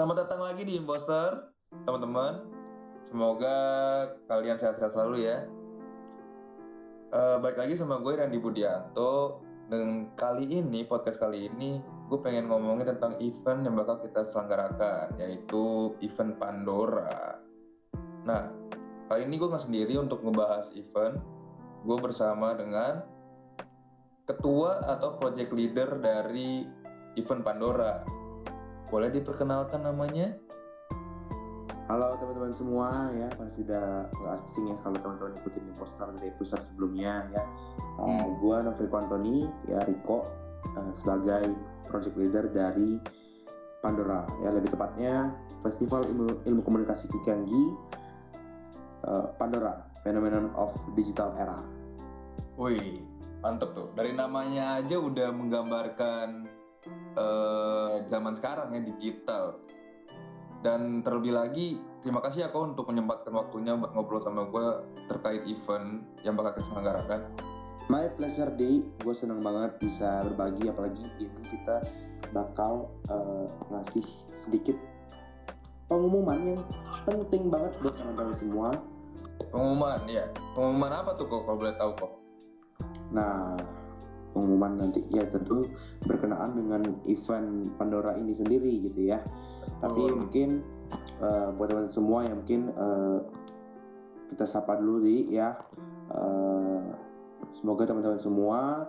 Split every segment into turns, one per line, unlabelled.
Selamat datang lagi di Imposter, teman-teman. Semoga kalian sehat-sehat selalu ya. Uh, baik lagi sama gue Randy Budianto. Dan kali ini, podcast kali ini, gue pengen ngomongin tentang event yang bakal kita selenggarakan, yaitu event Pandora. Nah, kali ini gue nggak sendiri untuk ngebahas event. Gue bersama dengan ketua atau project leader dari event Pandora. Boleh diperkenalkan namanya?
Halo teman-teman semua ya pasti udah nggak asing ya kalau teman-teman ikutin di poster dari pusat sebelumnya ya. Uh, hmm. Gua Novrico Antoni ya Riko uh, sebagai project leader dari Pandora ya lebih tepatnya Festival Ilmu, Ilmu Komunikasi Kikanggi uh, Pandora Phenomenon of Digital Era.
Wih, mantep tuh. Dari namanya aja udah menggambarkan uh, zaman sekarang ya digital dan terlebih lagi, terima kasih ya kau untuk menyempatkan waktunya buat ngobrol sama gue terkait event yang bakal kita selenggarakan.
My pleasure, Di. Gue seneng banget bisa berbagi, apalagi ini kita bakal uh, ngasih sedikit pengumuman yang penting banget buat teman-teman semua.
Pengumuman, ya. Pengumuman apa tuh kok, kalau boleh tahu kok?
Nah, pengumuman nanti ya tentu berkenaan dengan event Pandora ini sendiri gitu ya. Tapi oh. mungkin uh, buat teman-teman semua yang mungkin uh, kita sapa dulu di ya. Uh, semoga teman-teman semua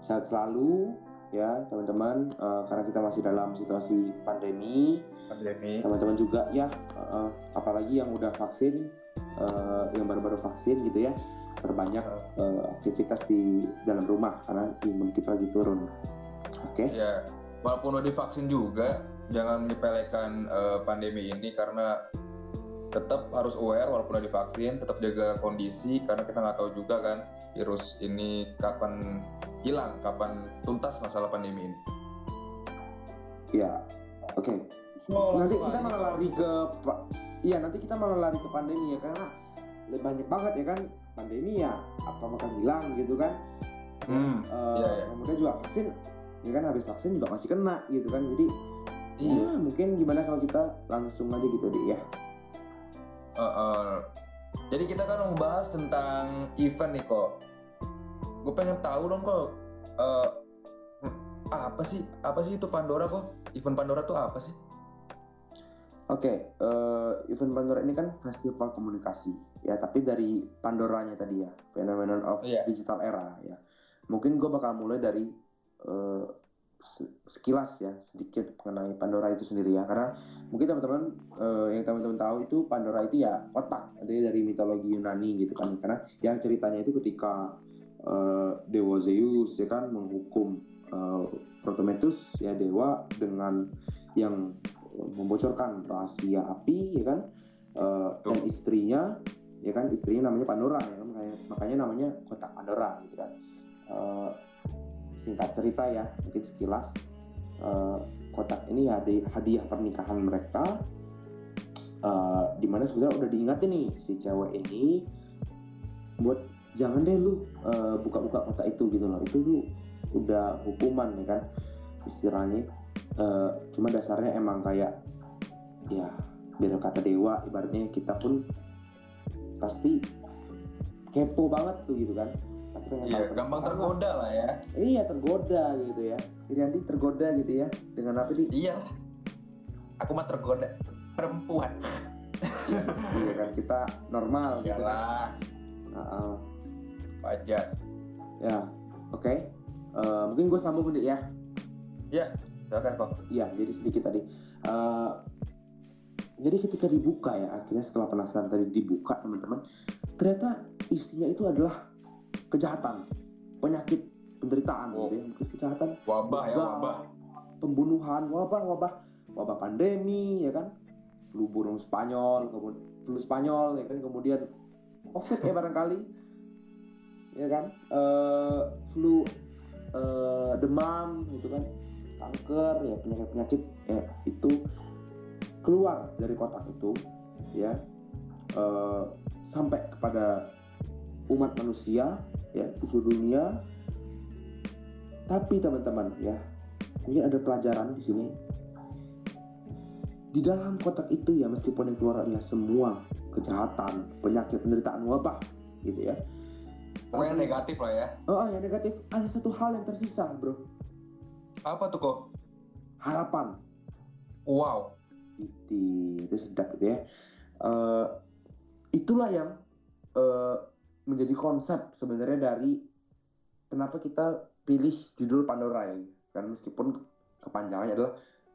sehat selalu ya teman-teman uh, karena kita masih dalam situasi pandemi.
Pandemi.
Teman-teman juga ya uh, apalagi yang udah vaksin uh, yang baru-baru vaksin gitu ya perbanyak uh, aktivitas di dalam rumah karena imun kita lagi turun. Oke. Okay?
Ya, walaupun udah divaksin juga, jangan dipelekan uh, pandemi ini karena tetap harus aware walaupun udah divaksin, tetap jaga kondisi karena kita nggak tahu juga kan virus ini kapan hilang, kapan tuntas masalah pandemi ini.
Ya, oke. Okay. nanti kita malah lari ke, iya nanti kita malah lari ke pandemi ya karena banyak banget ya kan pandemi ya apa makan hilang gitu kan. Hmm, uh, iya, iya. kemudian juga vaksin ya kan habis vaksin juga masih kena gitu kan. Jadi iya. ya mungkin gimana kalau kita langsung aja gitu deh ya.
Uh, uh, jadi kita kan mau bahas tentang event nih kok. Gue pengen tahu dong kok uh, apa sih apa sih itu Pandora kok? Event Pandora tuh apa sih?
Oke, okay, uh, eh, event Pandora ini kan festival komunikasi ya, tapi dari Pandoranya tadi ya, phenomenon of yeah. digital era ya. Mungkin gue bakal mulai dari uh, sekilas ya sedikit mengenai Pandora itu sendiri ya, karena mungkin teman-teman uh, yang teman-teman tahu itu Pandora itu ya kotak, jadi dari mitologi Yunani gitu kan, karena yang ceritanya itu ketika uh, dewa Zeus ya kan menghukum uh, Prometheus ya dewa dengan yang membocorkan rahasia api ya kan uh, dan istrinya ya kan istrinya namanya Pandora ya kan? Makanya, makanya namanya kotak Pandora gitu kan. Uh, singkat cerita ya mungkin sekilas. Uh, kotak ini hadiah, hadiah pernikahan mereka. Uh, di mana sebenarnya udah diingatin nih si cewek ini buat jangan deh lu buka-buka uh, kotak itu gitu loh. Itu tuh udah hukuman ya kan istilahnya. Uh, cuma dasarnya emang kayak ya biar kata dewa ibaratnya kita pun pasti kepo banget tuh gitu kan. Pasti
pengen iya, gampang tergoda lah ya.
Iya tergoda gitu ya. Iriandi tergoda gitu ya. Dengan apa sih?
Iya. Aku mah tergoda perempuan.
Iya kan kita normal
gitu lah uh -uh. wajar.
Ya oke. Okay. uh, eh, mungkin gue sambung nih ya.
Ya silakan kok
iya jadi sedikit tadi. Uh, jadi ketika dibuka ya akhirnya setelah penasaran tadi dibuka teman-teman ternyata isinya itu adalah kejahatan penyakit penderitaan
oh.
gitu ya. Mungkin kejahatan
wabah ya wabah.
pembunuhan wabah wabah wabah pandemi ya kan? Flu burung Spanyol kemudian flu Spanyol ya kan? Kemudian covid ya barangkali ya kan? Uh, flu uh, demam gitu kan? Kanker ya penyakit-penyakit ya itu keluar dari kotak itu ya uh, sampai kepada umat manusia ya di seluruh dunia. Tapi teman-teman ya mungkin ada pelajaran di sini. Di dalam kotak itu ya meskipun yang keluar adalah semua kejahatan penyakit penderitaan wabah gitu ya.
Oh yang negatif lah ya.
Oh yang negatif. Ada satu hal yang tersisa bro.
Apa tuh kok?
Harapan.
Wow
itu itu sedap gitu ya. Uh, itulah yang uh, menjadi konsep sebenarnya dari kenapa kita pilih judul Pandora ya. Kan meskipun kepanjangannya adalah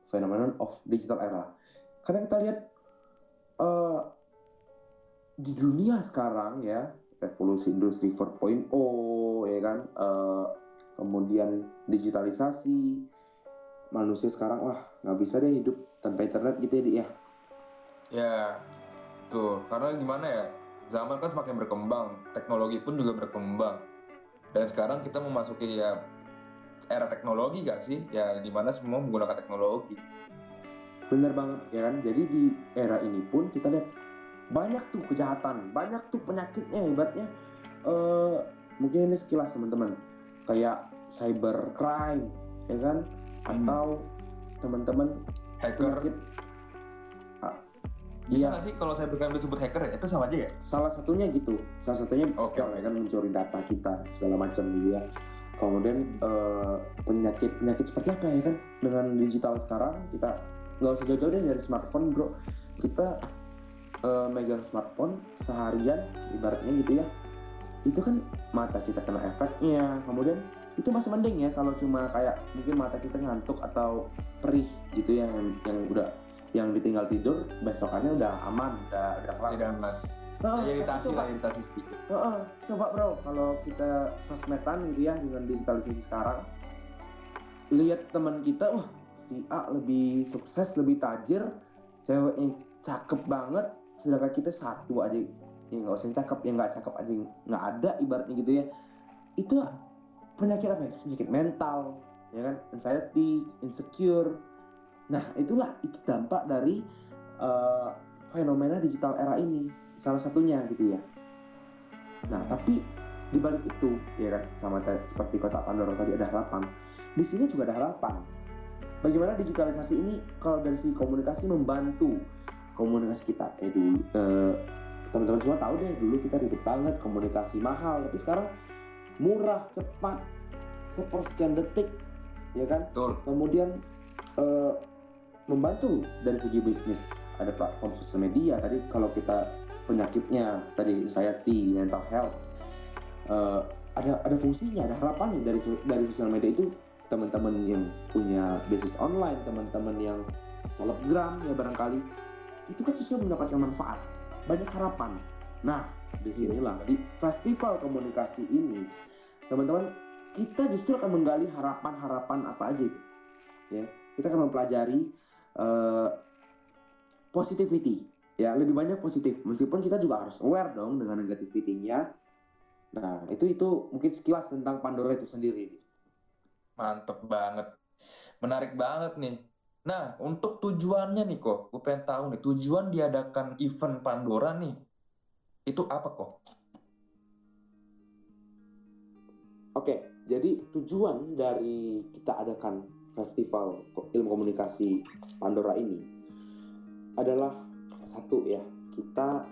phenomenon of digital era. Karena kita lihat uh, di dunia sekarang ya revolusi industri 4.0 ya kan? Uh, kemudian digitalisasi manusia sekarang wah nggak bisa deh hidup tanpa internet gitu ya ya.
Ya tuh karena gimana ya zaman kan semakin berkembang teknologi pun juga berkembang. Dan sekarang kita memasuki ya era teknologi gak sih? Ya di mana semua menggunakan teknologi.
Bener banget ya kan? Jadi di era ini pun kita lihat banyak tuh kejahatan banyak tuh penyakitnya ibaratnya. Uh, mungkin ini sekilas teman-teman. Kayak cyber crime ya kan? Hmm. atau teman-teman
penyakit Iya. sih kalau saya bukan disebut hacker ya? Itu sama aja ya?
Salah satunya gitu, salah satunya okay. ya kan mencuri data kita segala macam gitu ya. Kemudian uh, penyakit penyakit seperti apa ya kan? Dengan digital sekarang kita nggak usah jauh-jauh deh dari smartphone bro. Kita uh, megang smartphone seharian ibaratnya gitu ya. Itu kan mata kita kena efeknya. Kemudian itu masih mending ya kalau cuma kayak mungkin mata kita ngantuk atau perih gitu ya yang yang udah yang ditinggal tidur besokannya udah aman udah udah
kelar. Tidak aman. Oh, iritasi lah iritasi sedikit.
Oh, oh, coba bro, kalau kita sosmedan gitu ya dengan digitalisasi sekarang, lihat teman kita, wah si A lebih sukses, lebih tajir, ceweknya cakep banget, sedangkan kita satu aja ya nggak usah cakep ya nggak cakep aja nggak ada ibaratnya gitu ya. Itu penyakit apa ya? Penyakit mental ya kan anxiety insecure Nah, itulah itu dampak dari uh, fenomena digital era ini. Salah satunya gitu ya. Nah, tapi di balik itu ya kan sama seperti kotak Pandora tadi ada harapan. Di sini juga ada harapan. Bagaimana digitalisasi ini kalau dari sisi komunikasi membantu komunikasi kita. Eh dulu eh, teman-teman semua tahu deh dulu kita ribet banget komunikasi mahal, tapi sekarang murah, cepat, sepersekian detik, ya kan?
Betul.
Kemudian eh, membantu dari segi bisnis ada platform sosial media tadi kalau kita penyakitnya tadi saya T mental health uh, ada ada fungsinya ada harapan dari dari sosial media itu teman-teman yang punya bisnis online teman-teman yang selebgram ya barangkali itu kan justru mendapatkan manfaat banyak harapan nah di sinilah di festival komunikasi ini teman-teman kita justru akan menggali harapan-harapan apa aja ya kita akan mempelajari uh, positivity. Ya lebih banyak positif. Meskipun kita juga harus aware dong dengan negativity-nya. Nah itu itu mungkin sekilas tentang Pandora itu sendiri.
Mantep banget. Menarik banget nih. Nah untuk tujuannya nih kok. Gue pengen tahu nih tujuan diadakan event Pandora nih itu apa kok?
Oke jadi tujuan dari kita adakan festival ilmu komunikasi Pandora ini adalah satu ya kita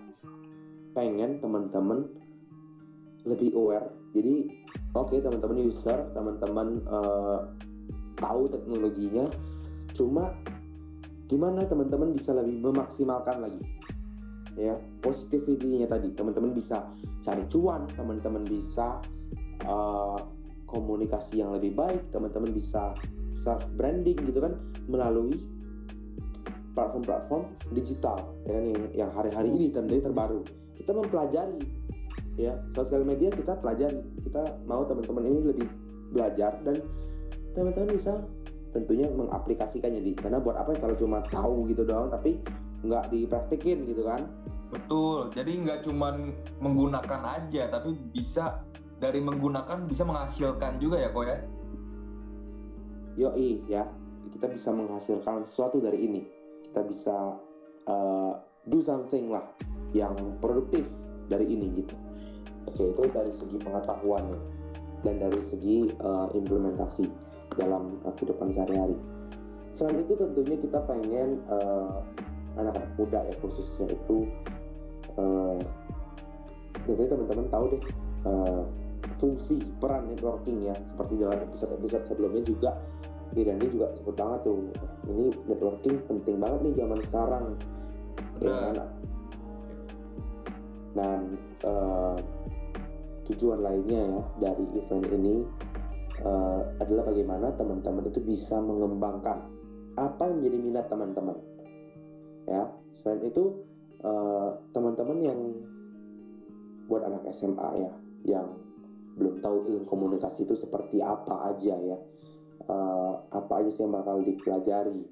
pengen teman-teman lebih aware. Jadi oke okay, teman-teman user teman-teman uh, tahu teknologinya cuma gimana teman-teman bisa lebih memaksimalkan lagi? Ya positivity-nya tadi. Teman-teman bisa cari cuan teman-teman bisa uh, komunikasi yang lebih baik teman-teman bisa self branding gitu kan melalui platform-platform digital ya kan yang yang hari-hari ini tentunya terbaru. Kita mempelajari ya. Sosial media kita pelajari. Kita mau teman-teman ini lebih belajar dan teman-teman bisa tentunya mengaplikasikannya di karena buat apa ya kalau cuma tahu gitu doang tapi nggak dipraktikin gitu kan?
Betul. Jadi nggak cuma menggunakan aja tapi bisa dari menggunakan bisa menghasilkan juga ya kok ya?
Yoi ya. Kita bisa menghasilkan sesuatu dari ini. Kita bisa uh, do something lah yang produktif dari ini gitu. Oke itu dari segi pengetahuannya dan dari segi uh, implementasi dalam uh, kehidupan sehari-hari. Selain itu tentunya kita pengen uh, anak-anak muda ya khususnya itu uh, teman-teman tahu deh uh, fungsi peran networking ya seperti dalam episode-episode sebelumnya juga Irani juga sebut banget tuh ini networking penting banget nih zaman sekarang. Ya kan? Dan uh, tujuan lainnya ya dari event ini uh, adalah bagaimana teman-teman itu bisa mengembangkan apa yang menjadi minat teman-teman. Ya selain itu uh, teman-teman yang buat anak SMA ya yang belum tahu ilmu komunikasi itu seperti apa aja ya. Uh, apa aja sih yang bakal dipelajari.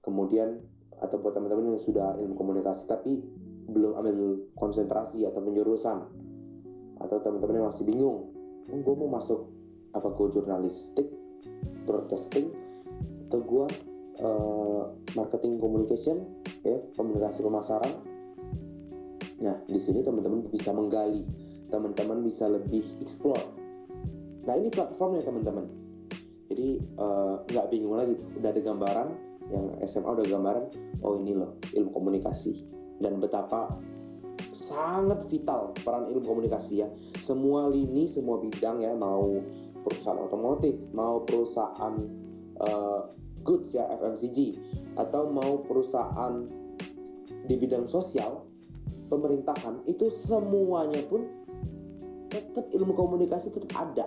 Kemudian atau buat teman-teman yang sudah ilmu komunikasi tapi belum ambil konsentrasi atau penjurusan atau teman-teman yang masih bingung oh, gue mau masuk apa gue jurnalistik broadcasting atau gue uh, marketing communication ya komunikasi pemasaran? Nah di sini teman-teman bisa menggali teman-teman bisa lebih explore. Nah ini platformnya teman-teman. Jadi eh, nggak uh, bingung lagi udah ada gambaran yang SMA udah gambaran oh ini loh ilmu komunikasi. Dan betapa sangat vital peran ilmu komunikasi ya. Semua lini semua bidang ya mau perusahaan otomotif mau perusahaan uh, goods ya FMCG atau mau perusahaan di bidang sosial pemerintahan itu semuanya pun tetap ilmu komunikasi tetap ada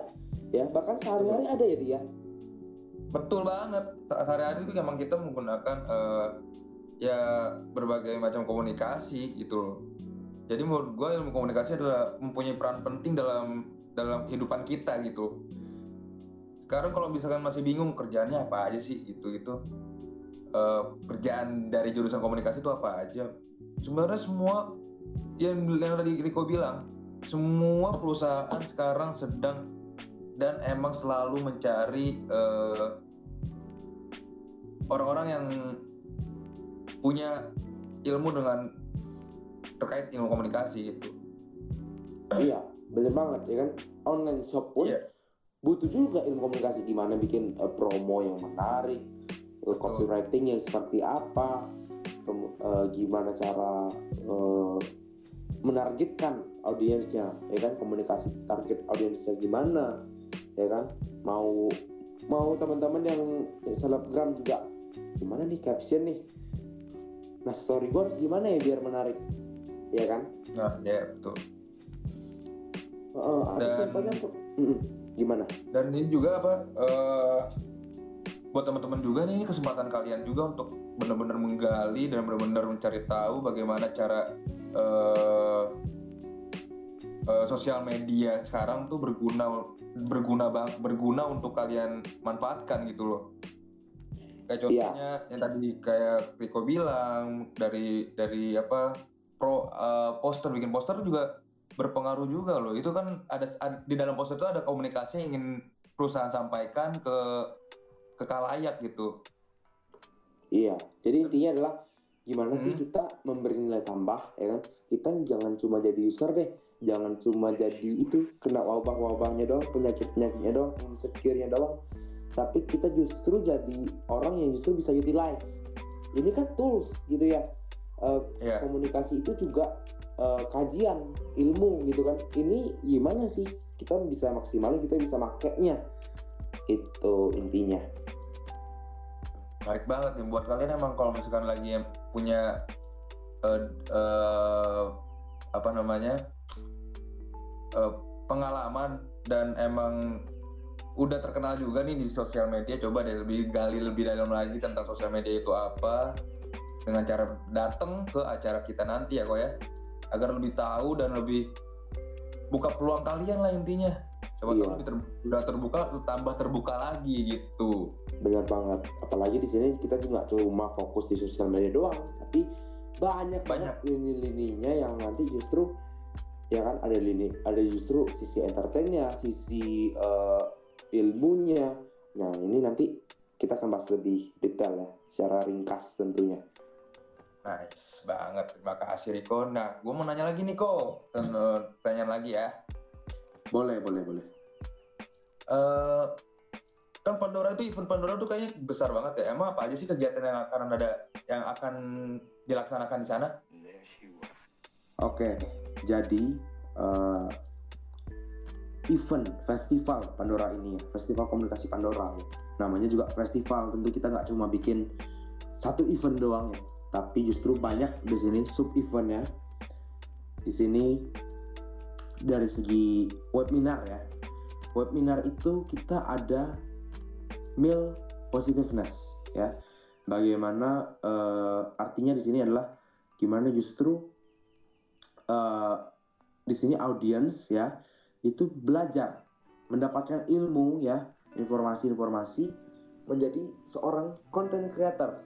ya. Bahkan sehari-hari ada ya dia
betul banget. Sehari-hari itu memang kita menggunakan uh, ya berbagai macam komunikasi gitu jadi menurut gue ilmu komunikasi adalah mempunyai peran penting dalam dalam kehidupan kita gitu. Sekarang kalau misalkan masih bingung kerjaannya apa aja sih gitu gitu uh, kerjaan dari jurusan komunikasi itu apa aja? Sebenarnya semua yang yang tadi Riko bilang semua perusahaan sekarang sedang dan emang selalu mencari uh, orang-orang yang punya ilmu dengan terkait ilmu komunikasi itu.
Iya, bener banget ya kan. Online shop pun yeah. butuh juga ilmu komunikasi gimana bikin uh, promo yang menarik, uh, copywriting yang seperti apa, uh, gimana cara uh, menargetkan audiensnya ya kan? Komunikasi target audiensnya gimana ya kan? Mau mau teman-teman yang selebgram juga gimana nih caption nih? Nah story gue harus gimana ya biar menarik? Ya kan?
Nah ya betul.
Uh, dan, banyak gimana?
Dan ini juga apa uh, buat teman-teman juga nih ini kesempatan kalian juga untuk benar-benar menggali dan benar-benar mencari tahu bagaimana cara uh, uh, sosial media sekarang tuh berguna berguna bang berguna untuk kalian manfaatkan gitu loh kayak iya. contohnya yeah. yang tadi kayak Rico bilang dari dari apa pro uh, poster bikin poster juga berpengaruh juga loh itu kan ada, ada di dalam poster itu ada komunikasi yang ingin perusahaan sampaikan ke ke kalayak gitu
iya jadi intinya adalah gimana hmm. sih kita memberi nilai tambah ya kan kita jangan cuma jadi user deh jangan cuma jadi itu kena wabah-wabahnya doang penyakit-penyakitnya doang insecure-nya doang. Tapi kita justru jadi orang yang justru bisa utilize. Ini kan tools gitu ya. Uh, yeah. komunikasi itu juga uh, kajian ilmu gitu kan. Ini gimana sih? Kita bisa maksimalin kita bisa makainya. Itu intinya.
Menarik banget nih. Buat kalian emang kalau misalkan lagi yang punya uh, uh, apa namanya uh, pengalaman dan emang udah terkenal juga nih di sosial media. Coba deh lebih gali lebih dalam lagi tentang sosial media itu apa. Dengan cara datang ke acara kita nanti ya kok ya. Agar lebih tahu dan lebih buka peluang kalian lah intinya. Coba iya. lebih ter, udah terbuka tambah terbuka lagi gitu.
Benar banget. Apalagi di sini kita juga cuma fokus di sosial media doang tapi banyak banyak. lini-lininya yang nanti justru ya kan ada lini ada justru sisi entertainnya sisi uh, ilmunya nah ini nanti kita akan bahas lebih detail ya secara ringkas tentunya
Nice banget, terima kasih Riko. Nah, gue mau nanya lagi nih kok, tanya lagi ya.
Boleh, boleh, boleh.
Uh, kan Pandora itu event Pandora itu kayaknya besar banget ya. Emang apa aja sih kegiatan yang akan ada yang akan dilaksanakan di sana?
Oke, jadi uh, event festival Pandora ini ya, festival komunikasi Pandora ya. Namanya juga festival, tentu kita nggak cuma bikin satu event doang ya, tapi justru banyak di sini sub eventnya. Di sini dari segi webinar ya, webinar itu kita ada meal positiveness ya. Bagaimana uh, artinya di sini adalah gimana justru uh, di sini audiens ya itu belajar mendapatkan ilmu ya informasi-informasi menjadi seorang content creator.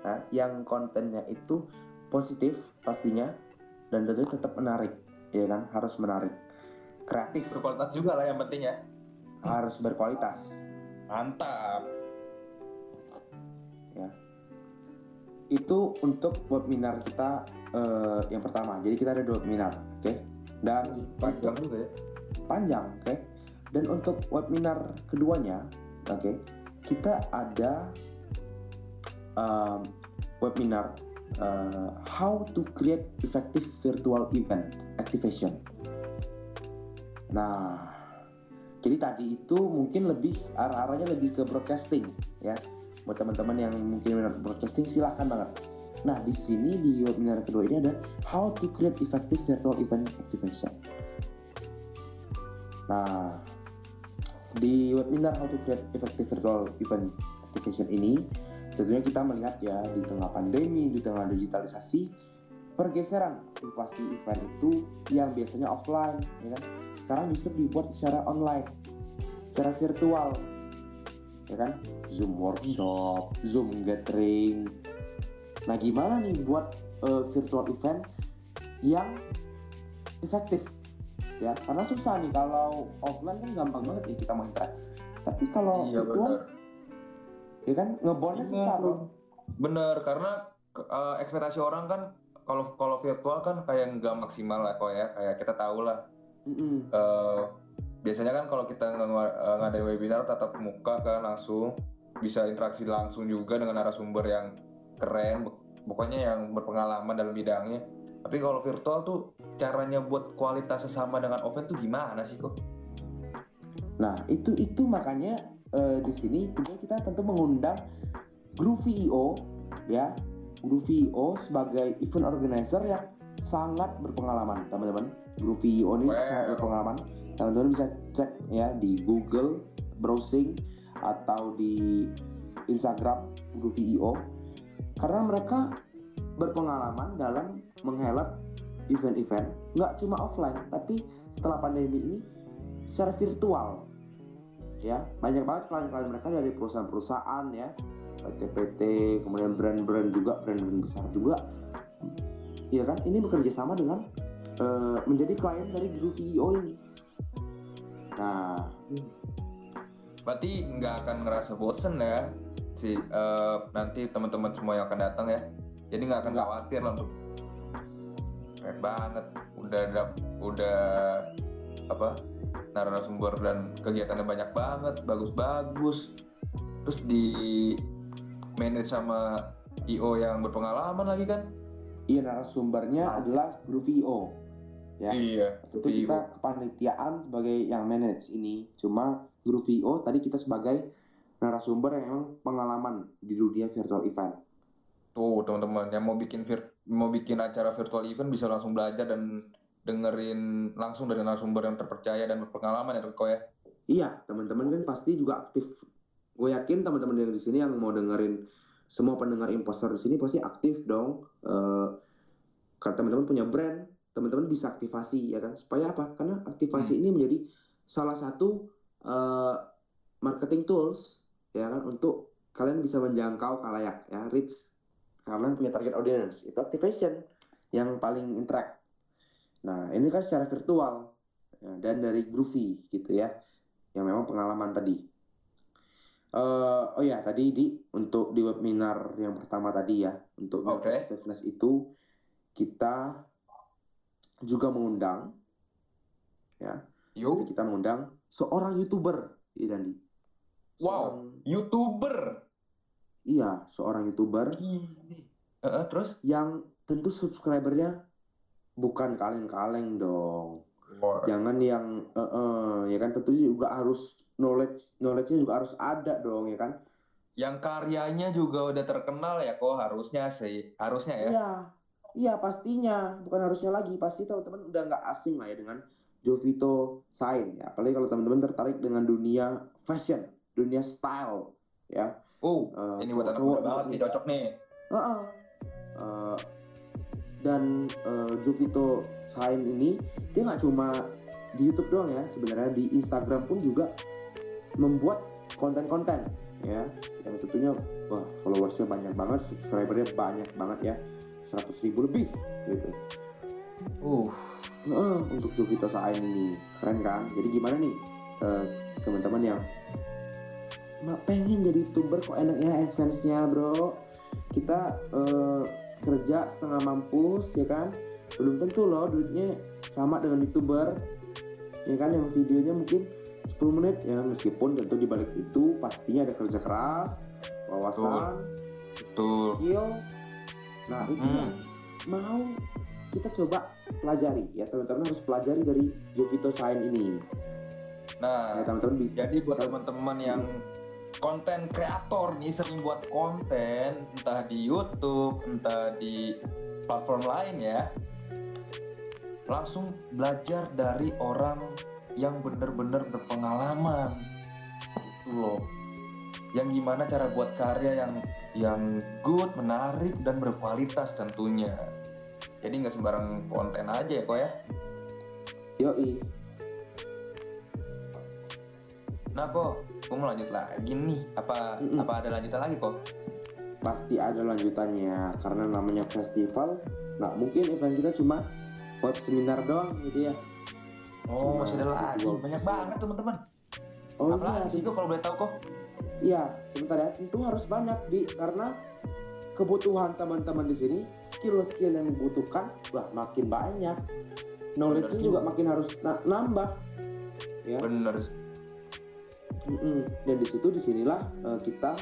Nah, yang kontennya itu positif pastinya dan tentunya tetap menarik ya kan? Harus menarik. Kreatif.
Berkualitas juga lah yang penting ya.
Harus berkualitas.
Mantap.
Ya. Itu untuk webinar kita uh, yang pertama. Jadi kita ada dua webinar, oke? Okay? Dan
panjang juga ya.
Panjang, oke? Okay? Dan untuk webinar keduanya, oke? Okay, kita ada um, webinar uh, how to create effective virtual event activation. Nah, jadi tadi itu mungkin lebih arah-arahnya lebih ke broadcasting ya. Buat teman-teman yang mungkin minat broadcasting silahkan banget. Nah di sini di webinar kedua ini ada how to create effective virtual event activation. Nah di webinar how to create effective virtual event activation ini tentunya kita melihat ya di tengah pandemi, di tengah digitalisasi pergeseran aktivasi event itu yang biasanya offline ya kan sekarang justru dibuat secara online secara virtual ya kan? Zoom workshop zoom gathering. Nah gimana nih buat uh, virtual event yang efektif? Ya karena susah nih kalau offline kan gampang banget ya kita mau interact. Tapi kalau iya, virtual bener. ya kan? Ngebondnya iya, susah bro.
bener karena uh, ekspektasi orang kan kalau kalau virtual kan kayak nggak maksimal lah kok ya. Kayak kita tahu lah. Mm -hmm. uh, biasanya kan kalau kita ng eh, ngadain webinar tatap muka kan langsung bisa interaksi langsung juga dengan narasumber yang keren pokoknya yang berpengalaman dalam bidangnya. Tapi kalau virtual tuh caranya buat kualitas sesama dengan offline tuh gimana sih kok?
Nah itu itu makanya uh, di sini kita tentu mengundang Groovy IO ya. Guru VO sebagai event organizer yang sangat berpengalaman teman-teman. Guru VO ini wow. sangat berpengalaman teman-teman bisa cek ya di Google browsing atau di Instagram Guru VO karena mereka berpengalaman dalam menghelat event-event nggak cuma offline tapi setelah pandemi ini secara virtual. Ya banyak banget klien-klien mereka dari perusahaan-perusahaan ya. PT-PT kemudian brand-brand juga brand-brand besar juga. Ya kan? Ini bekerja sama dengan uh, menjadi klien dari Guru VEO ini nah
berarti nggak akan ngerasa bosen ya si uh, nanti teman-teman semua yang akan datang ya jadi nggak akan khawatir lah untuk keren banget udah ada udah apa narasumber dan kegiatannya banyak banget bagus-bagus terus di manage sama IO yang berpengalaman lagi kan?
Iya narasumbernya nah. adalah guru VO. Ya.
Iya.
Itu VO. kita kepanitiaan sebagai yang manage ini. Cuma guru VO tadi kita sebagai narasumber yang emang pengalaman di dunia virtual event.
Tuh teman-teman yang mau bikin vir mau bikin acara virtual event bisa langsung belajar dan dengerin langsung dari narasumber yang terpercaya dan berpengalaman ya kok ya.
Iya, teman-teman kan pasti juga aktif gue yakin teman-teman yang di sini yang mau dengerin semua pendengar imposter di sini pasti aktif dong. Uh, kalau teman-teman punya brand, teman-teman bisa aktivasi ya kan? Supaya apa? Karena aktivasi hmm. ini menjadi salah satu uh, marketing tools ya kan untuk kalian bisa menjangkau kalayak ya reach kalian punya target audience itu activation yang paling interact. Nah ini kan secara virtual ya, dan dari Groovy gitu ya yang memang pengalaman tadi. Uh, oh ya tadi di untuk di webinar yang pertama tadi ya untuk okay. positiveness itu kita juga mengundang ya. Jadi kita mengundang seorang youtuber ya Dandi?
Wow youtuber.
Iya seorang youtuber
uh, terus?
yang tentu subscribernya bukan kaleng-kaleng dong. Jangan yang uh, uh, ya kan tentunya juga harus knowledge knowledge-nya juga harus ada dong ya kan?
Yang karyanya juga udah terkenal ya kok harusnya sih harusnya ya.
Iya iya pastinya. Bukan harusnya lagi. Pasti teman-teman udah nggak asing lah ya dengan Jovito Sain ya. Apalagi kalau teman-teman tertarik dengan dunia fashion dunia style ya.
Oh uh, ini buat muda banget nih cocok nih. Uh -uh.
Uh, dan uh, Jovito Sain ini dia nggak cuma di YouTube doang ya. Sebenarnya di Instagram pun juga membuat konten-konten ya. Yang tentunya wah followersnya banyak banget subscribernya banyak banget ya 100 ribu lebih gitu. Uh. Uh, untuk Jovito Sain ini. Keren kan? Jadi gimana nih uh, teman-teman yang mak pengen jadi youtuber kok enaknya adsense-nya bro? Kita uh, kerja setengah mampus ya kan? Belum tentu loh duitnya sama dengan youtuber. Ya kan? Yang videonya mungkin 10 menit ya. Meskipun tentu di balik itu pastinya ada kerja keras wawasan
betul,
skill nah itu hmm. yang mau kita coba pelajari. Ya teman-teman harus pelajari dari Jovito Sain ini.
Nah ya, teman-teman bisa. jadi buat teman-teman yang konten kreator nih sering buat konten entah di YouTube entah di platform lain ya langsung belajar dari orang yang bener-bener berpengalaman. Itu loh yang gimana cara buat karya yang yang good menarik dan berkualitas tentunya jadi nggak sembarang konten aja ya kok ya
yoi
nah kok gue mau lanjut lagi nih apa mm -mm. apa ada lanjutan lagi kok
pasti ada lanjutannya karena namanya festival nggak mungkin event kita cuma buat seminar doang gitu ya
Oh, masih ada lagi. Banyak banget teman-teman. Oh, Apa iya, sih kok kalau boleh tahu kok?
Iya, sebentar ya. Itu harus banyak di karena kebutuhan teman-teman di sini, skill-skill yang dibutuhkan wah makin banyak. Knowledge-nya juga makin harus na nambah.
Ya. Benar.
Mm -mm. Dan di situ di sinilah uh, kita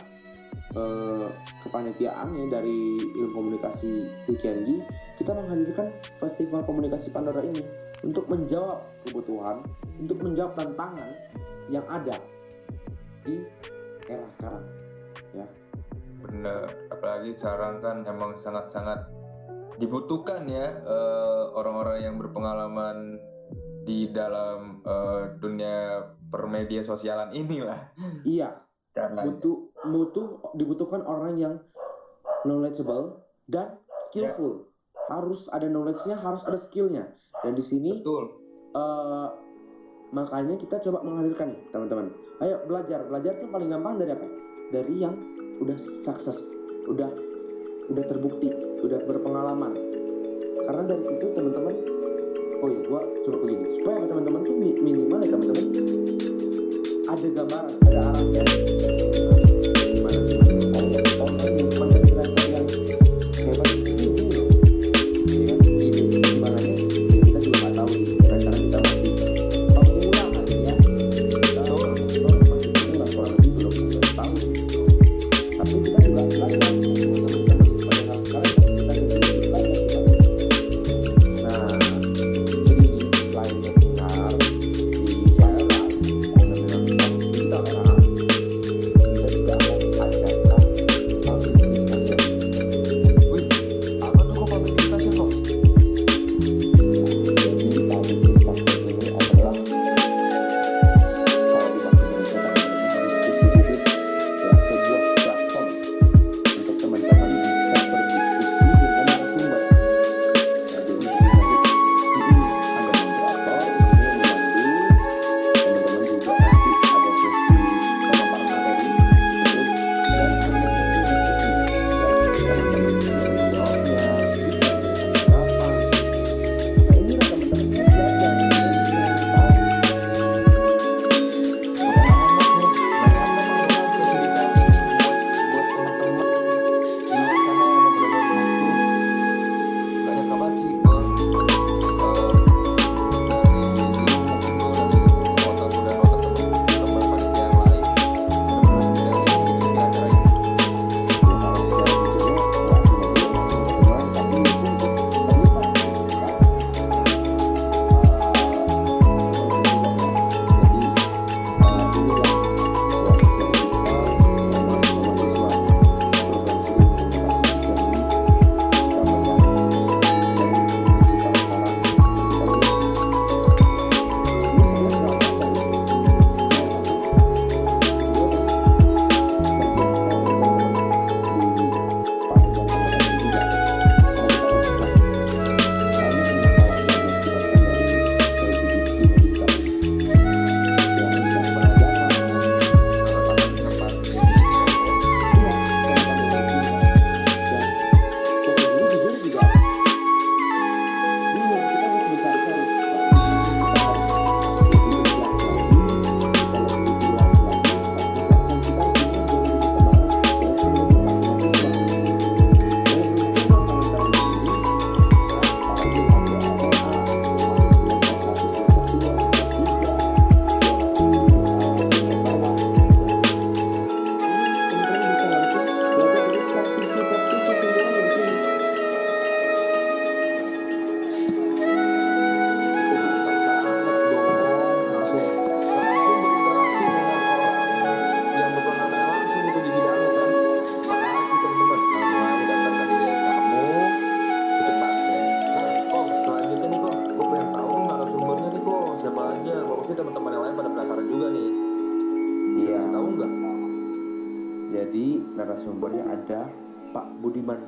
uh, kepanitiaan ya dari ilmu komunikasi Wikiangi kita menghadirkan festival komunikasi Pandora ini untuk menjawab kebutuhan, untuk menjawab tantangan yang ada di era sekarang. Ya.
Bener, apalagi sekarang kan emang sangat-sangat dibutuhkan ya eh, orang-orang uh, yang berpengalaman di dalam uh, dunia permedia sosialan inilah.
Iya. Butuh, butuh dibutuhkan orang yang knowledgeable dan skillful. Yeah. Harus ada knowledge-nya, harus ada skill-nya dan di sini
Betul.
Uh, makanya kita coba menghadirkan teman-teman. Ayo belajar. Belajar tuh paling gampang dari apa? Dari yang udah sukses, udah udah terbukti, udah berpengalaman. Karena dari situ teman-teman, oh iya, gua coba begini supaya teman-teman tuh minimal ya teman-teman ada gambaran, ada arahnya.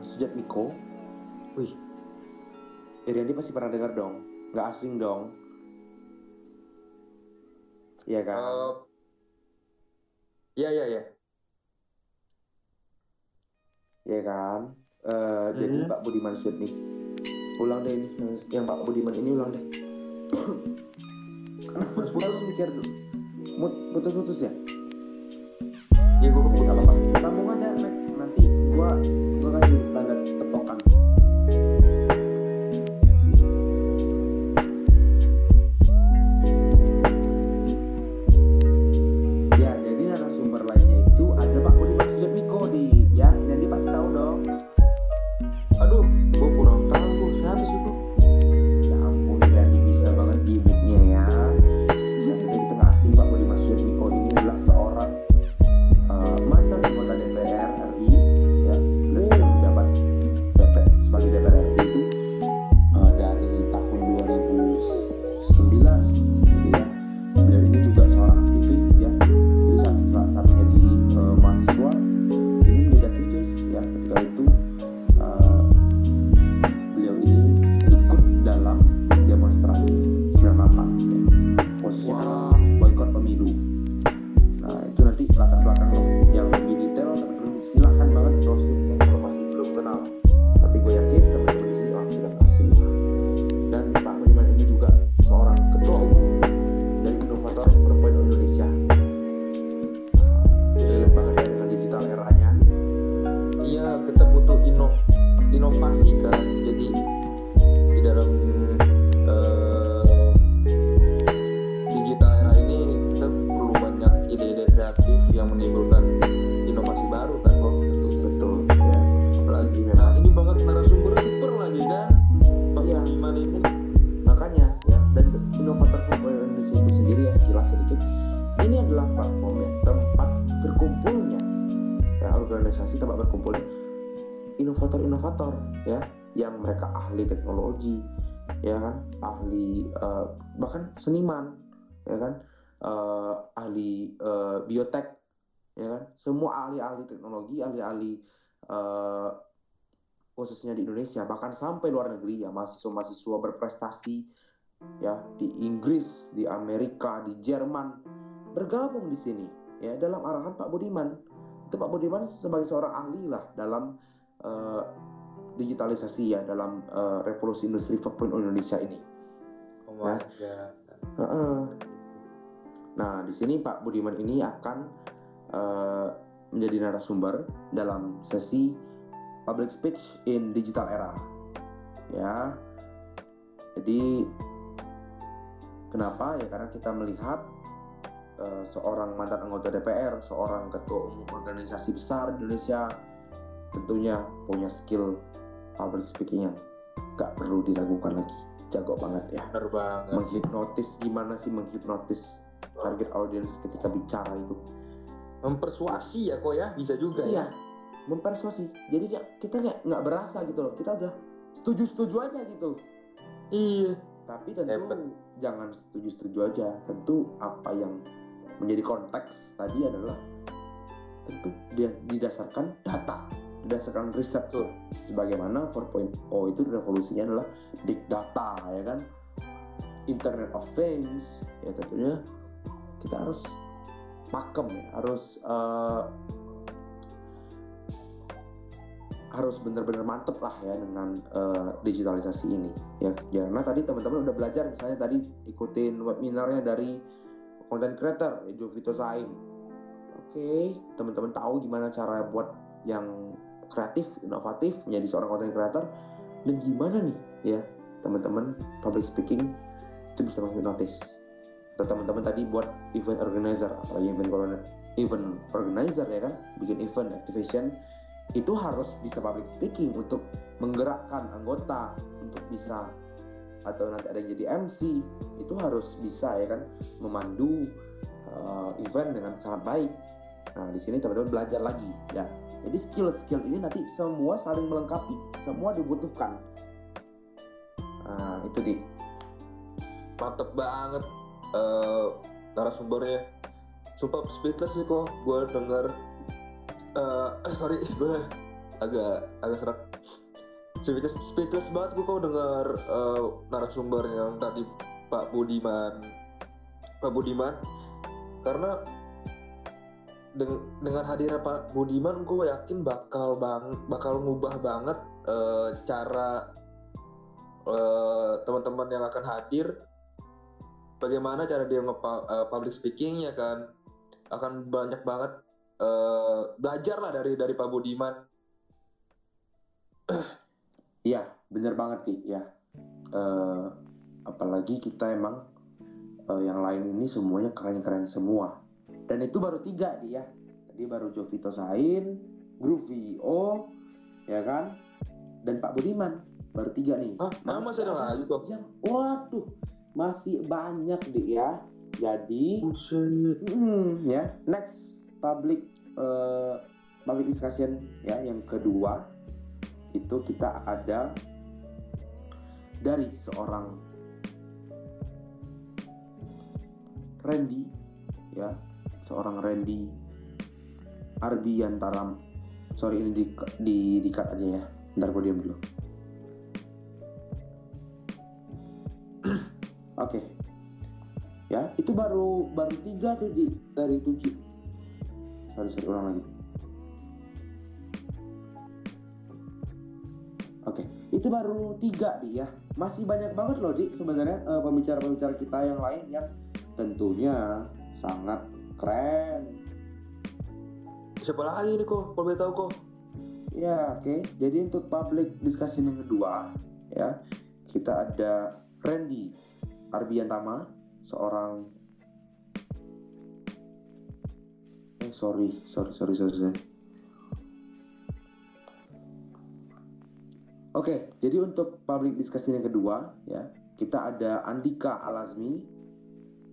Budiman Sujatmiko. Wih, Iriandi pasti pernah dengar dong, nggak asing dong. Iya kan? Uh,
iya iya iya.
Iya kan? Uh, hmm. Jadi Pak Budiman Sujatmiko. Ulang deh ini, yang Pak Budiman ini ulang deh. Putus-putus mikir dulu. Putus-putus ya?
ya gue kebut apa
sambung aja Mac nanti gua ya kan? Uh, ahli uh, biotek ya kan? Semua ahli-ahli teknologi ahli-ahli uh, khususnya di Indonesia bahkan sampai luar negeri ya mahasiswa-mahasiswa berprestasi ya di Inggris di Amerika di Jerman bergabung di sini ya dalam arahan Pak Budiman. Itu Pak Budiman sebagai seorang ahli lah dalam uh, digitalisasi ya dalam uh, revolusi industri 4.0 Indonesia ini.
Oh nah,
Nah, di sini Pak Budiman ini akan uh, menjadi narasumber dalam sesi public speech in digital era. Ya. Jadi kenapa? Ya karena kita melihat uh, seorang mantan anggota DPR, seorang ketua umum organisasi besar di Indonesia tentunya punya skill public speaking yang gak perlu diragukan lagi jago banget ya.
Bener banget.
Menghipnotis gimana sih menghipnotis target audience ketika bicara itu?
Mempersuasi ya kok ya bisa juga
iya, ya. mempersuasi. Jadi kayak kita kayak nggak berasa gitu loh. Kita udah setuju-setuju aja gitu.
Iya.
Tapi tentu Hebat. jangan setuju-setuju aja. Tentu apa yang menjadi konteks tadi adalah tentu dia didasarkan data berdasarkan riset tuh sebagaimana 4.0 itu revolusinya adalah big data ya kan Internet of Things ya tentunya kita harus pakem ya harus uh, harus benar-benar mantep lah ya dengan uh, digitalisasi ini ya. Karena tadi teman-teman udah belajar misalnya tadi ikutin webinarnya dari content creator ya Jovito Saim. Oke okay, teman-teman tahu gimana cara buat yang kreatif, inovatif, menjadi seorang content creator? Dan gimana nih ya teman-teman public speaking itu bisa menghipnotis atau teman-teman tadi buat event organizer apalagi event event organizer ya kan? Bikin event activation itu harus bisa public speaking untuk menggerakkan anggota untuk bisa atau nanti ada yang jadi MC itu harus bisa ya kan? Memandu uh, event dengan sangat baik. Nah di sini teman-teman belajar lagi ya. Jadi skill-skill ini nanti semua saling melengkapi, semua dibutuhkan. Nah, itu di.
Mantep banget uh, narasumbernya. Sumpah speechless sih kok gue denger. Uh, sorry gue agak agak serak. Speechless, speechless banget gue kok dengar uh, narasumber yang tadi Pak Budiman. Pak Budiman. Karena deng dengan hadirnya Pak Budiman gue yakin bakal bang bakal ngubah banget uh, cara uh, teman-teman yang akan hadir bagaimana cara dia nge uh, public speaking ya kan. Akan banyak banget uh, belajar lah dari dari Pak Budiman.
Iya bener banget ki. Ya uh, apalagi kita emang uh, yang lain ini semuanya keren-keren semua. Dan itu baru tiga dia tadi baru Jovito Sain Groovy O ya kan? Dan Pak Budiman baru tiga nih.
Ah, masih, masih ada lagi kok?
Yang waduh masih banyak deh ya. Jadi mm, ya next public uh, public discussion ya yang kedua itu kita ada dari seorang Randy ya seorang Randy Arbiantaram sorry ini di di, di aja ya. Ntar gue diam dulu oke okay. ya itu baru baru tiga tuh di dari tujuh sorry sorry ulang lagi Oke, okay. itu baru tiga di ya. Masih banyak banget loh di sebenarnya uh, pembicara-pembicara kita yang lain yang tentunya sangat keren
siapa lagi nih kok kalau tahu kok
ya oke okay. jadi untuk public discussion yang kedua ya kita ada Randy Arbiantama seorang eh sorry sorry sorry sorry, sorry. Oke, jadi untuk public discussion yang kedua ya, kita ada Andika Alazmi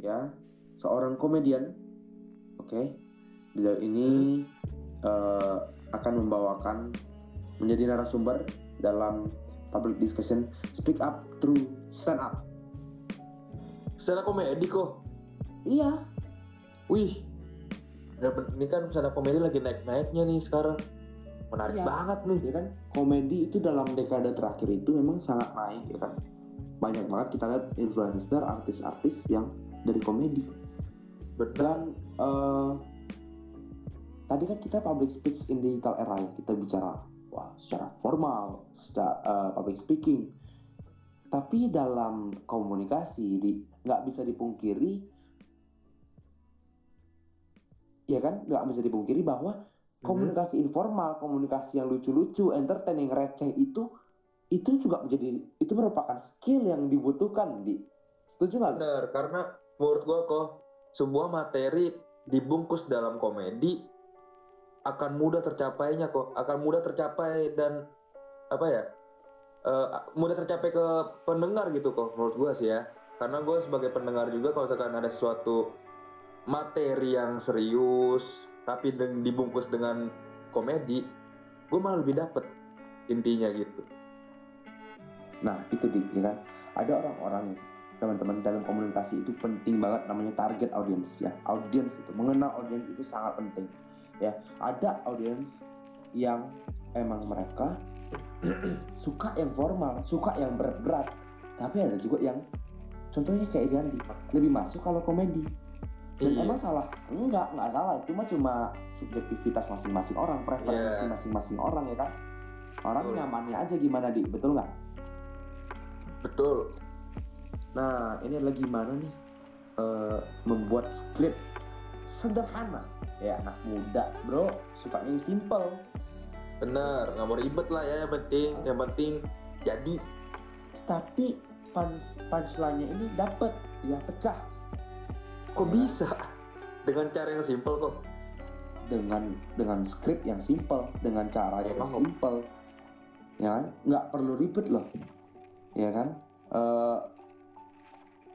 ya, seorang komedian oke okay? beliau ini uh, akan membawakan menjadi narasumber dalam public discussion speak up through stand up
stand up komedi kok.
Iya.
Wih. Ini kan stand up komedi lagi naik-naiknya nih sekarang. Menarik iya. banget nih
ya kan? Komedi itu dalam dekade terakhir itu memang sangat naik ya kan? Banyak banget kita lihat influencer artis-artis yang dari komedi. Dan uh, tadi kan kita public speech in digital era ya kita bicara wah secara formal secara uh, public speaking tapi dalam komunikasi di nggak bisa dipungkiri ya kan nggak bisa dipungkiri bahwa mm-hmm. komunikasi informal komunikasi yang lucu-lucu entertaining receh itu itu juga menjadi itu merupakan skill yang dibutuhkan di setuju nggak?
Benar karena menurut gua kok sebuah materi dibungkus dalam komedi akan mudah tercapainya kok akan mudah tercapai dan apa ya uh, mudah tercapai ke pendengar gitu kok menurut gue sih ya. Karena gue sebagai pendengar juga kalau misalkan ada sesuatu materi yang serius tapi dibungkus dengan komedi gue malah lebih dapet intinya gitu.
Nah itu di ya kan? Ada orang-orang yang teman-teman dalam komunikasi itu penting banget namanya target audience ya. Audience itu mengenal audience itu sangat penting ya. Ada audience yang emang mereka suka yang formal suka yang berat-berat tapi ada juga yang contohnya kayak Gandhi lebih masuk kalau komedi dan iya. emang salah enggak enggak salah cuma cuma subjektivitas masing-masing orang preferensi yeah. masing-masing orang ya kan orang betul. nyamannya aja gimana di betul nggak
betul
Nah, ini adalah gimana nih uh, membuat skrip sederhana. Ya, anak muda, bro, sukanya yang simple.
Bener, nggak mau ribet lah ya, yang penting, uh. yang penting jadi.
Tapi punch punchline-nya ini dapat, ya pecah.
Kok ya. bisa? Dengan cara yang simple kok.
Dengan dengan skrip yang simple, dengan cara yang oh. simple. Ya kan? Nggak perlu ribet loh. Ya kan? Uh,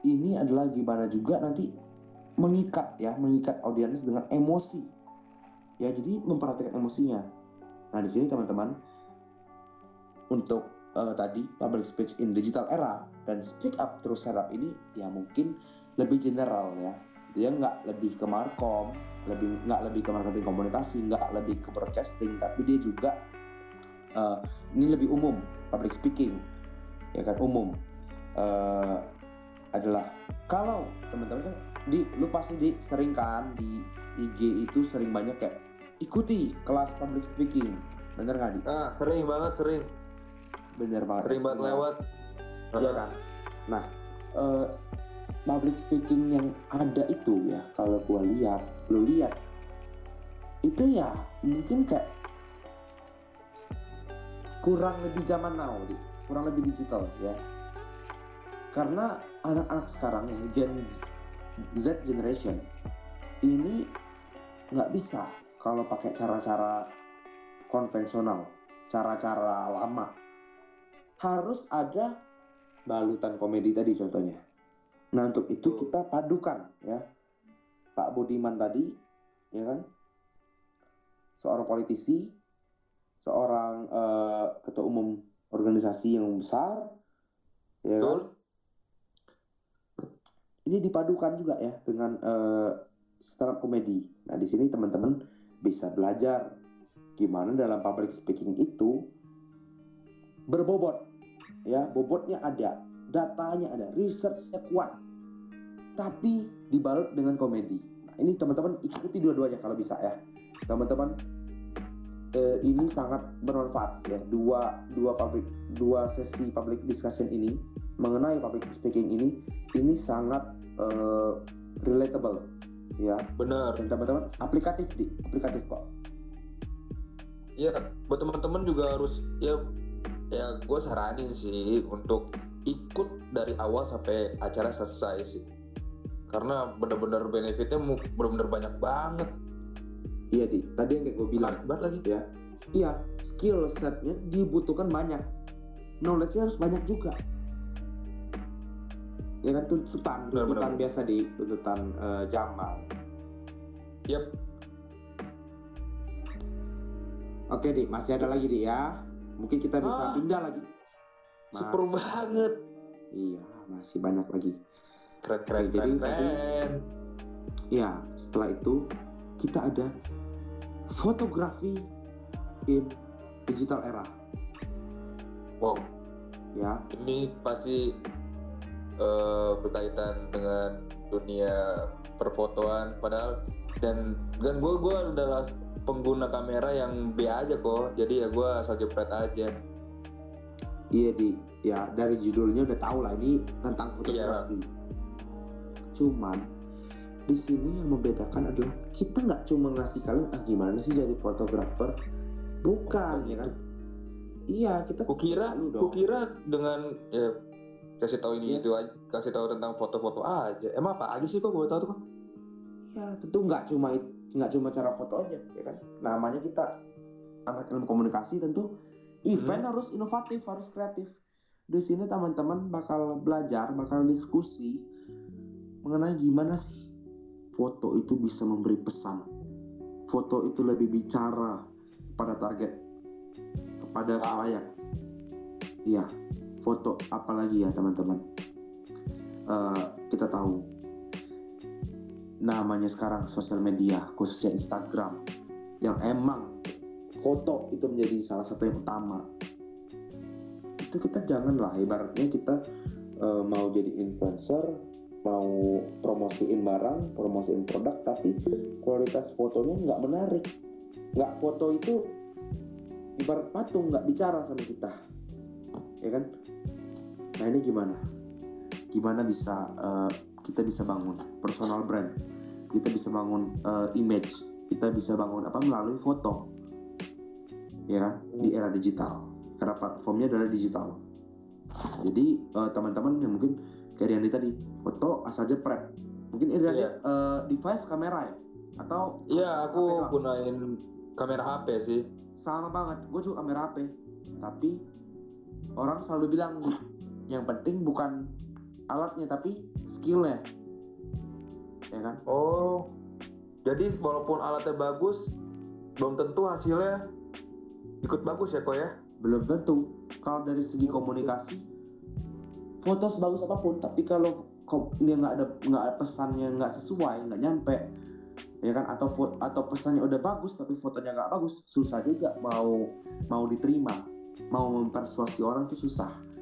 ini adalah gimana juga nanti mengikat ya, mengikat audiens dengan emosi. Ya, jadi memperhatikan emosinya. Nah, di sini teman-teman untuk uh, tadi public speech in digital era dan speak up terus serap ini ya mungkin lebih general ya. Dia nggak lebih ke markom lebih nggak lebih ke marketing komunikasi nggak lebih ke broadcasting tapi dia juga uh, ini lebih umum public speaking ya kan umum. Uh, adalah kalau teman-teman kan di lu pasti di sering kan di IG itu sering banyak kayak ikuti kelas public speaking. Bener nggak di?
Ah sering banget sering.
Bener banget.
Sering banget lewat.
Iya kan? Nah uh, public speaking yang ada itu ya kalau gua lihat lu lihat itu ya mungkin kayak kurang lebih zaman now di. Kurang lebih digital ya. Karena anak-anak sekarang ya Gen Z generation ini nggak bisa kalau pakai cara-cara konvensional cara-cara lama harus ada balutan komedi tadi contohnya. Nah untuk itu kita padukan ya. Pak Budiman tadi ya kan? Seorang politisi, seorang uh, ketua umum organisasi yang besar, ya kan? Ini dipadukan juga ya dengan uh, stand up komedi. Nah di sini teman-teman bisa belajar gimana dalam public speaking itu berbobot, ya bobotnya ada, datanya ada, researchnya kuat, tapi dibalut dengan komedi. Nah, ini teman-teman ikuti dua-duanya kalau bisa ya. Teman-teman eh, ini sangat bermanfaat ya. Dua dua public dua sesi public discussion ini mengenai public speaking ini ini sangat eh, relatable ya.
Benar.
Dan teman-teman aplikatif di aplikatif kok.
Iya, buat teman-teman juga harus ya ya gue saranin sih untuk ikut dari awal sampai acara selesai sih. Karena benar-benar benefitnya benar-benar banyak banget.
Iya di tadi yang kayak gue bilang.
Banget lagi.
Ya iya skill setnya dibutuhkan banyak. Knowledge-nya harus banyak juga ya kan tuntutan tuntutan benar, benar. biasa di tuntutan uh, zaman
yep.
Oke di masih ada lagi di ya. Mungkin kita bisa ah, pindah lagi.
Masih, super banget.
Iya masih banyak lagi.
Keren keren Oke, keren, jadi keren.
ya setelah itu kita ada fotografi in digital era.
Wow.
Ya.
Ini pasti uh, berkaitan dengan dunia perfotoan padahal dan dan gue gue adalah pengguna kamera yang B aja kok jadi ya gue asal jepret aja.
Iya di. Ya dari judulnya udah tahu lah ini tentang fotografi. Iya. Cuman di sini yang membedakan adalah kita nggak cuma ngasih kalian ah gimana sih jadi fotografer? Bukan ya kan? iya kita
kukira kukira dengan ya kasih tahu ini ya. itu aja kasih tahu tentang foto-foto aja emang apa aja sih kok gue tahu tuh kok
ya tentu nggak cuma nggak cuma cara foto aja ya kan namanya kita anak ilmu komunikasi tentu event hmm. harus inovatif harus kreatif di sini teman-teman bakal belajar bakal diskusi mengenai gimana sih foto itu bisa memberi pesan. Foto itu lebih bicara pada target, kepada kalayak. Iya, foto apalagi ya teman-teman. Uh, kita tahu namanya sekarang sosial media, khususnya Instagram, yang emang foto itu menjadi salah satu yang utama. Itu kita janganlah ibaratnya kita uh, mau jadi influencer mau promosiin barang, promosiin produk, tapi kualitas fotonya nggak menarik. Nggak foto itu ibarat patung nggak bicara sama kita, ya kan? Nah ini gimana? Gimana bisa uh, kita bisa bangun personal brand, kita bisa bangun uh, image, kita bisa bangun apa melalui foto, ya kan? Di era digital, karena platformnya adalah digital. Jadi uh, teman-teman yang mungkin kayak Riandi tadi foto asal jepret mungkin ini yeah. Iya. uh, device kamera ya atau
iya yeah, aku gunain kamera HP sih
sama banget gue juga kamera HP tapi orang selalu bilang yang penting bukan alatnya tapi skillnya. Ya kan?
Oh jadi walaupun alatnya bagus belum tentu hasilnya ikut bagus ya kok ya?
Belum tentu. Kalau dari segi komunikasi foto sebagus apa pun tapi kalau dia nggak ada nggak pesannya nggak sesuai nggak nyampe ya kan? Atau foto, atau pesannya udah bagus tapi fotonya nggak bagus susah juga mau mau diterima. Mau mempersuasi orang tuh susah